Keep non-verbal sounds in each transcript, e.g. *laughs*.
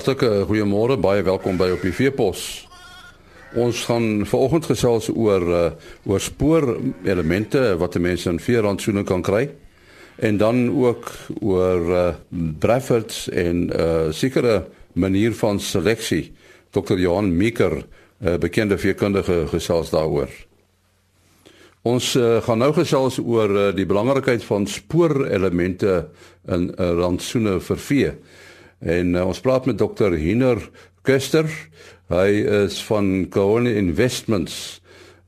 Hartlike goeiemôre, baie welkom by op die Veepos. Ons gaan vanoggend gesels oor uh, oor spoorelemente wat mense in veerantsoene kan kry en dan ook oor uh, Braffords en 'n uh, sekere manier van seleksie. Dr. Johan Meeker, uh, bekende veekundige gesels daaroor. Ons uh, gaan nou gesels oor uh, die belangrikheid van spoorelemente in 'n uh, rantsoene vir vee. En uh, ons praat met Dr. Hiner Kester. Hy is van Cohen Investments.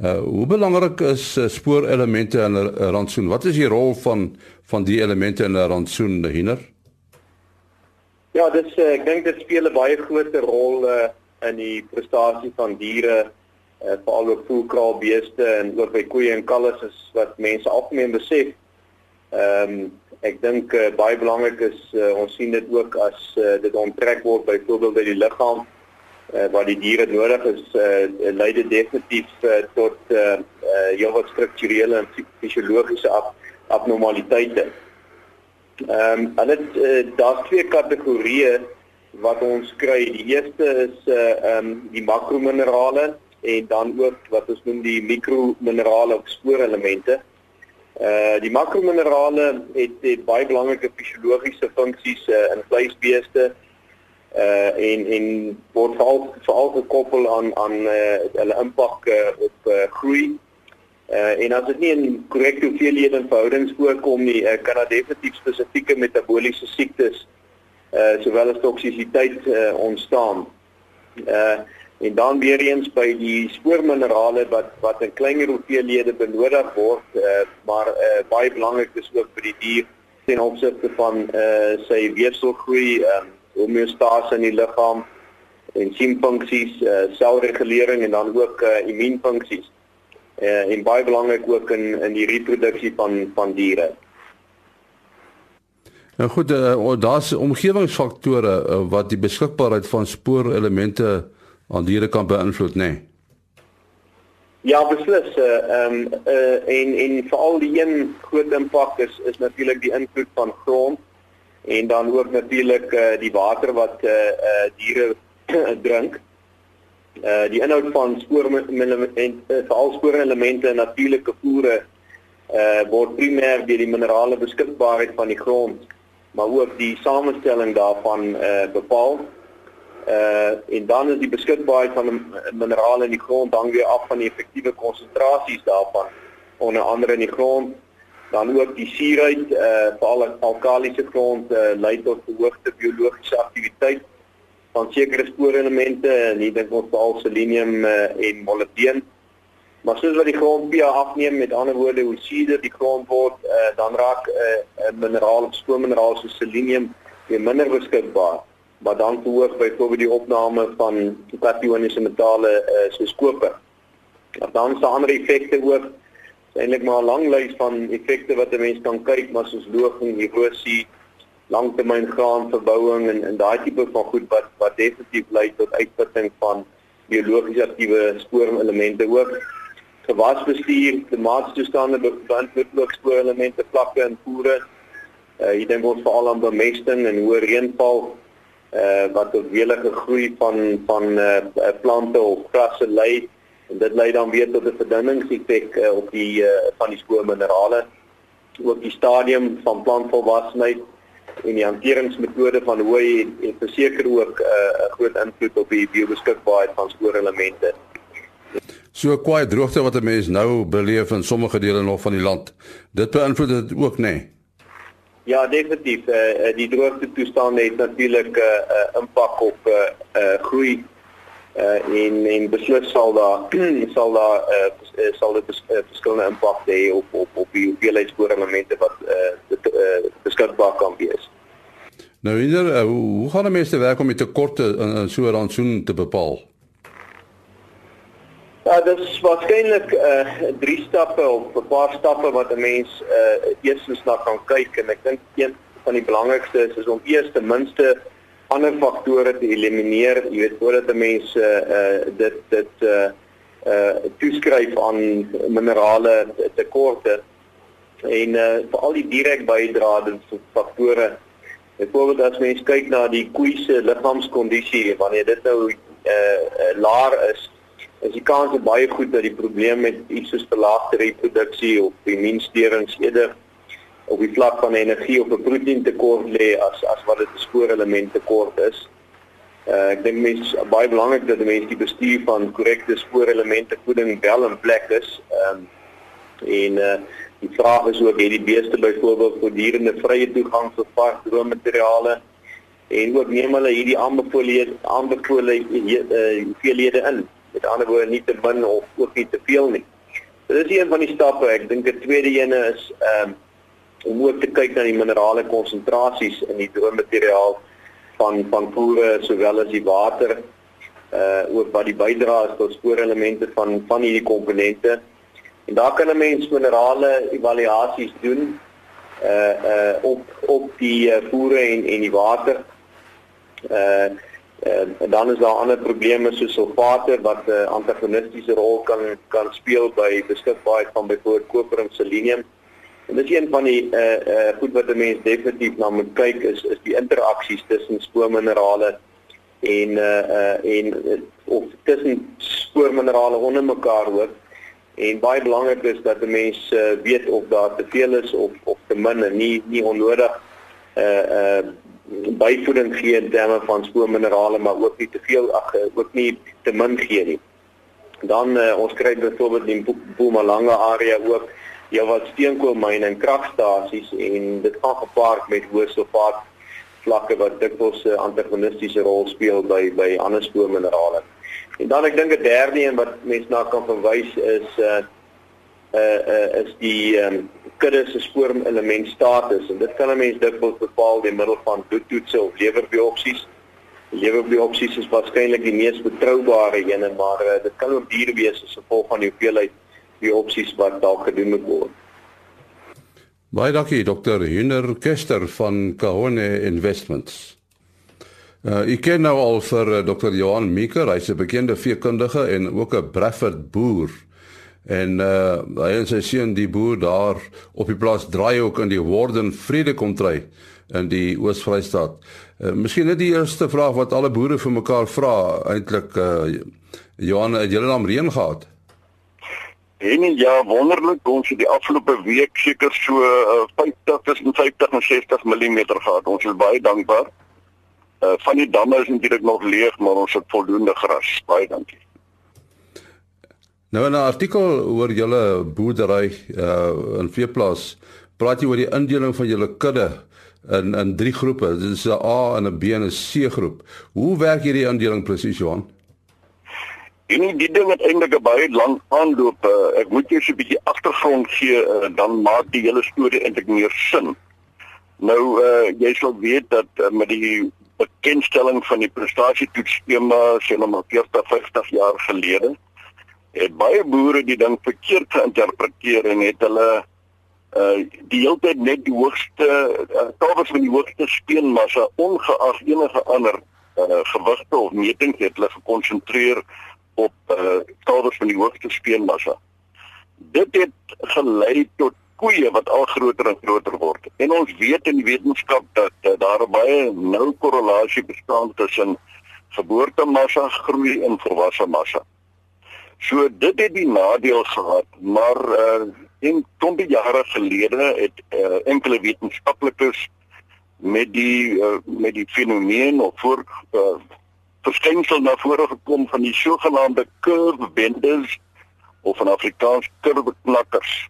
Uh hoe belangrik is uh, spoorelemente in 'n rantsoen? Wat is die rol van van die elemente in 'n rantsoen, Hiner? Ja, dis uh, ek dink dit speel 'n baie groot rol uh, in die prestasie van diere uh, veral ook voelkraalbeeste en ook by koeie en kalwes is wat mense algemeen besef. Ehm um, ek dink uh, baie belangrik is uh, ons sien dit ook as uh, dit onttrek word byvoorbeeld by die liggaam uh, waar die diere nodig is uh, lei dit definitief uh, tot uh, uh, heelwat strukturele en fisiologiese ab abnormaliteite. Ehm um, hulle uh, daar's twee kategorieë wat ons kry. Die eerste is uh ehm um, die makrominerale en dan ook wat ons noem die mikrominerale of spoorelemente. Uh die makrominerale het, het baie belangrike fisiologiese funksies uh, in vleisbeeste uh en en word veral veral gekoppel aan aan uh, hulle impak uh, op uh, groei. Uh en as dit nie in korrekte hoeveelhede en verhoudings voorkom nie, uh, kan dit definitief spesifieke metaboliese siektes uh sowel as toksisiteit uh, ontstaan. Uh En dan weer eens by die spoorminerale wat wat in kleiner hoeveelhede benodig word, uh, maar uh, baie belangrik is ook vir die dier ten opsigte van uh, sy weefselgroei, um, homeostase in die liggaam, ensiemfunksies, uh, selregulering en dan ook uh, immuunfunksies. Uh, en baie belangrik ook in in die reproduksie van van diere. Nou goed, uh, daar's omgewingsfaktore uh, wat die beskikbaarheid van spoorelemente aan diere kan beïnvloed, nê? Nee. Ja, beslis. Ehm uh, um, uh, en en veral die een groot impak is is natuurlik die invloed van grond en dan ook natuurlik uh, die water wat eh uh, uh, diere *clears throat* drink. Eh uh, die inhoud van spoorelemente uh, veral spoorelemente in natuurlike voere eh uh, word primêr deur die minerale beskikbaarheid van die grond, maar ook die samestelling daarvan eh uh, bepaal uh en dan is die beskikbaarheid van minerale in die grond hang weer af van die effektiewe konsentrasies daarvan. Onder andere in die grond dan ook die suurheid uh veral alkalisiese grond uh, lei tot verhoogde biologiese aktiwiteit van sekere spoorelemente en hier dink ons veral selenium uh, en molibdeen maar soos wat die grond pH afneem met ander woorde hoe suurder die grond word uh, dan raak 'n uh, mineraal spoormineraal soos selenium weer minder beskikbaar maar dan verhoog byvoorbeeld die opname van kationiese metale uh, soos koper. Dan is daar ander effekte ook. Eintlik maar 'n lang lys van effekte wat 'n mens kan kyk, maar soos loging, erosie, langtermyn graanverbouing en en daai tipe van goed wat wat definitief lei tot uitputting van biologies aktiewe spoorelemente ook. Gewasbestuur, klimaatstoestande beïnvloed ook spoorelemente vlakke in voere. Uh, hier dink ons veral aan bemesting en hoë reënval uh, wat tot welige groei van van uh, plante of grasse lei en dit lei dan weer tot 'n verdunningseffek uh, op die uh, van die spoorminerale ook die stadium van plantvolwassenheid en die hanteringsmetode van hoe en verseker ook 'n uh, groot invloed op die biobeskikbaarheid van spoorelemente. So kwaai droogte wat 'n mens nou beleef in sommige dele nog van die land. Dit beïnvloed dit ook nê. Nee? Ja, definitief. Eh uh, die droogte toestande het natuurlik 'n uh, uh, impak op eh uh, uh, groei eh uh, en en beslis sal daar *clears throat* sal daar eh uh, sal dit bes, uh, verskillende impak hê op op op die hoeveelheid spoorelemente wat eh uh, uh, beskikbaar kan wees. Nou, inder, uh, hoe gaan die mense werk om die tekorte in, in so 'n rantsoen te bepaal? Ja, dit is waarskynlik uh drie stappe of 'n paar stappe wat 'n mens uh eerstens na kan kyk. En ek dink een van die belangrikste is, is om eers ten minste ander faktore te elimineer, jy weet voordat 'n mens uh, uh dit dit uh uh toeskryf aan minerale tekorte. En uh veral die direk bydraende faktore. Byvoorbeeld as mens kyk na die koei se liggaamskondisie wanneer dit nou uh, laer is, is die kans baie goed dat die probleem met iets soos verlaagde reproduksie of immuunsterings eerder op die vlak van energie of 'n proteïntekort lê as as wat dit 'n spoorelement tekort is. Uh, ek dink mens baie belangrik dat mense die bestuur van korrekte spoorelemente voeding wel in plek is. Ehm um, en uh, die vraag is ook het die beeste byvoorbeeld voortdurende vrye toegang tot vars droommateriale en ook neem hulle hierdie aanbevole aanbevole uh, hoeveelhede in. Met ander woorde nie te min of ook nie te veel nie. So dit is een van die stappe. Ek dink 'n tweede een is ehm um, om ook te kyk na die minerale konsentrasies in die droommateriaal van van voere sowel as die water uh ook wat die bydrae is tot spoorelemente van van hierdie komponente. En daar kan 'n mens minerale evaluasies doen uh uh op op die voere en en die water. Uh en uh, dan is daar ander probleme soos sulfate wat 'n uh, antagonistiese rol kan kan speel by beskikbaarheid van byvoorbeeld koper en selenium. En dit is een van die uh uh goed wat 'n mens definitief na moet kyk is is die interaksies tussen spoorminerale en uh uh en of tussen spoorminerale onder mekaar ook. En baie belangrik is dat 'n mens uh, weet of daar te veel is of of te min en nie nie onnodig uh uh byvoeding gee in terme van spoorminerale maar ook nie te veel ag ook nie te min gee nie. Dan uh, ons kry byvoorbeeld in Mpumalanga area ook jy wat steenkoolmyne en kragstasies en dit gaan gepaard met hoë sulfaat vlakke wat dikwels 'n antagonistiese rol speel by by ander spoorminerale. En dan ek dink 'n derde een wat mense na kan verwys is uh uh, uh is die um, kudde se spoorelement status en dit kan 'n mens dikwels bepaal deur middel van bloedtoetse of lewerbiopsies. Lewerbiopsies is waarskynlik die mees betroubare een, maar uh, dit kan ook diere wees as gevolg van die hoeveelheid die opsies wat dalk gedoen moet word. Baie dankie Dr. Hiner Kester van Kahone Investments. Uh, ek ken nou al vir uh, Dr. Johan Meeker, hy's 'n bekende veekundige en ook 'n Bradford boer. En uh hy en sy seun die boer daar op die plaas draai ook in die Warden Vrede kontry in die Oos-Vrystaat. Uh, Miskien net die eerste vraag wat alle boere vir mekaar vra, eintlik uh Johan, het julle naam reën gehad? En ja, wonderlik, ons het die afgelope week seker so uh, 50 tussen 50 en 60 mm gehad. Ons is baie dankbaar. Uh van die damme is natuurlik nog leeg, maar ons het voldoende gras. Baie dankie. Nou 'n artikel oor julle boerdery uh in veeplaas. Praat jy oor die indeling van julle kudde in in drie groepe. Dit is 'n A en 'n B en 'n C groep. Hoe werk hierdie indeling presies, Johan? En die ding het eintlik 'n baie lang aanloop. Uh, ek moet so 'n bietjie agtergrond gee, uh, dan maak die hele storie eintlik meer sin. Nou uh jy sal weet dat uh, met die bekendstelling van die prestasietoetsskema sien nou maar 40, 50 jaar gelede, het baie boere die ding verkeerd geïnterpreteer en het hulle uh die hele tyd net die hoogste uh, tawes van die hoogste speenmassa ongeag enige ander uh, gewigte of metings het hulle gekonsentreer op uh kaders van die hoogste speenmassa. Dit het gelei tot koeie wat al groter en groter word. En ons weet in die wetenskap dat uh, daar baie nou korrelasie bestaan tussen geboortemassa groei en volwasse massa. So dit het die nadeel gehad, maar uh in tombie jare gelede het uh, enkele wetenskaplikes met die uh, met die fenomeen of voor uh, verskynsel na vore gekom van die sogenaamde curve benders of in Afrikaans curve knakkers.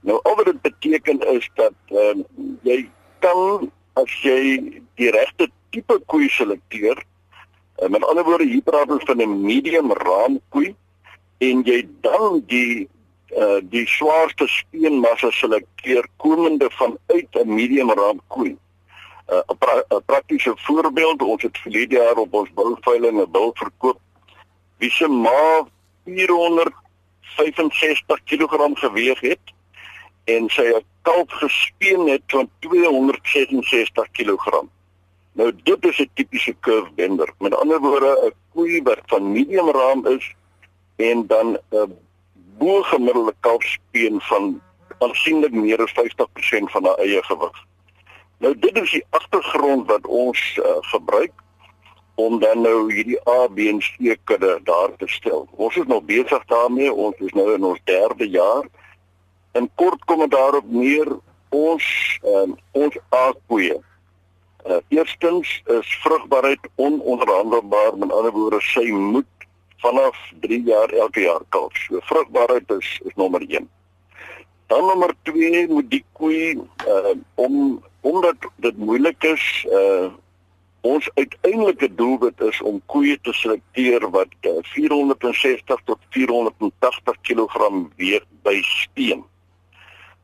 Nou al wat dit beteken is dat uh, jy kan as jy die regte tipe koei selekteer, uh, met ander woorde hier praat ons van 'n medium raam koei en jy dan die uh, die swaarste speenmassa selekteer komende vanuit 'n medium raam koei. 'n uh, pra praktiese voorbeeld, ons het verlede jaar op ons bulveiling 'n bul verkoop wie se ma 465 kg geweg het en sy 'n kalf gespeen het van 266 kg. Nou dit is 'n tipiese curve bender. Met ander woorde 'n koei wat van medium raam is en dan 'n bo gemiddelde kalfspeen van aansienlik meer as 50% van haar eie gewig. Nou dit is die agtergrond wat ons uh, gebruik om dan nou hierdie A, B en C kudde daar te stel. Ons is nog besig daarmee. Ons is nou in ons derde jaar. En kort kom dit daarop neer ons um, ons A-koeie. Uh, eerstens is vrugbaarheid ononderhandelbaar. Met ander woorde, sy moet vanaf 3 jaar elke jaar kalf. So vrugbaarheid is is nommer 1. Dan nommer 2 moet die koei uh, om omdat dit moeilik is uh ons uiteindelike doelwit is om koeie te selekteer wat uh, 460 tot 480 kg weeg by speen.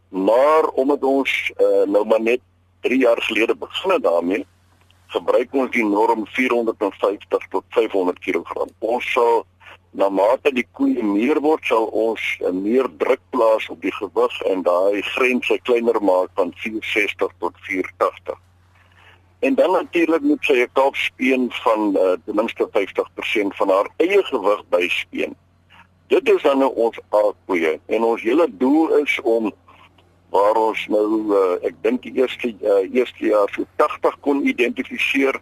Maar omdat ons uh, nou maar net 3 jaar gelede begin het daarmee, gebruik ons die norm 450 tot 500 kg. Ons sal na mate die koeie meer word sal ons meer druk plaas op die gewig en daai grense kleiner maak van 460 tot 480. En dan natuurlik moet sy 'n kalfspeen van uh, ten minste 50% van haar eie gewig byspeen. Dit is dan nou ons A-koeie en ons hele doel is om waar ons nou uh, ek dink die eerste uh, eerste jaar so 80 kon identifiseer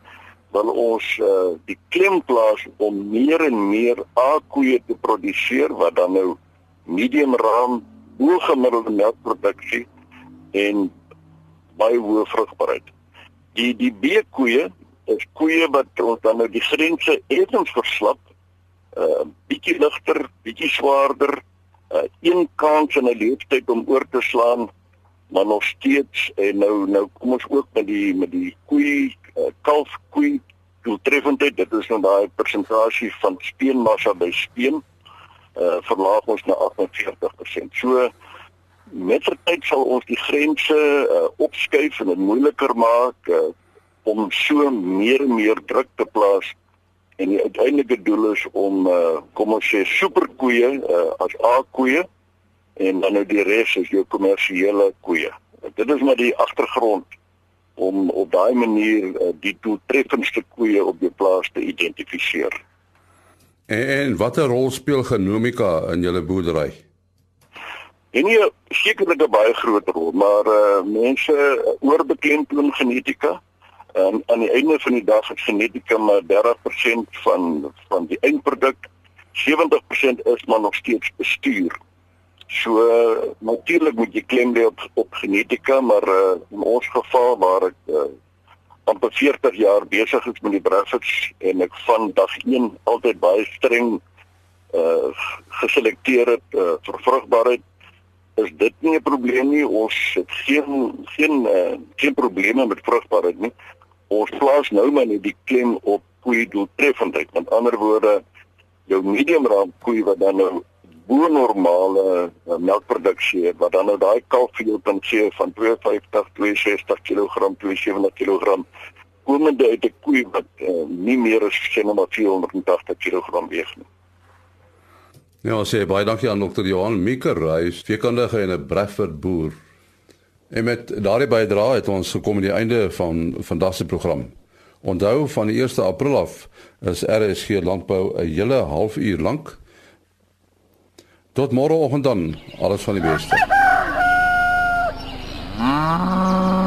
wil ons uh, die klem plaas om meer en meer A-koeie te produseer wat dan nou medium raam hoëgemiddelde melkproduksie en baie hoë vrugbaarheid. Die die B-koeie is koeie wat ons dan nou die grense effens verslap, uh bietjie ligter, bietjie swaarder, uh een kans in 'n leeftyd om oor te slaan maar nog steeds en nou nou kom ons ook met die met die koei uh, kalf koei doeltreffendheid dit is nou daai persentasie van speenmassa by speen uh verlaag ons na 48%. So met die tyd sal ons die grense uh, opskuif en dit moeiliker maak uh, om so meer en meer druk te plaas en die uiteindelike doel is om uh, kom ons sê superkoeie uh, as A-koeie en dan nou die res is jou kommersiële koeie. Dit is maar die agtergrond om op daai manier uh, die doeltreffendste koeie op jou plaas te identifiseer. En, en watter rol speel genomika in julle boerdery? En nie sekerlik 'n baie groot rol, maar uh, mense oorbeklemtoon genetika. En aan die einde van die dag is genetika maar 30% van van die eindproduk. 70% is maar nog steeds bestuur. So natuurlik moet jy klem lê op op genetika, maar uh, in ons geval waar ek uh, amper 40 jaar besig is met die Breffits en ek van dag 1 altyd baie streng uh geselekteer het uh, vir vrugbaarheid is dit nie 'n probleem nie ons het geen geen uh, geen probleme met vrugbaarheid nie ons plaas nou maar net die klem op koei doeltreffendheid met ander woorde jou medium raam koei wat dan nou bo normale uh, melkproduksie wat dan nou daai kalfveelpunt sê van 250 260 kg 270 kg komende uit 'n koei wat uh, nie meer as sien maar 480 kg weeg nie. Ja, sê baie dankie aan dokter Johan Meeker, hy is veekundige en 'n Bradford boer. En met daardie bydrae het ons gekom aan die einde van vandag se program. Onthou van die 1 April af is RSG landbou 'n hele halfuur lank Tot môreoggend dan. Alles van die beste. *laughs*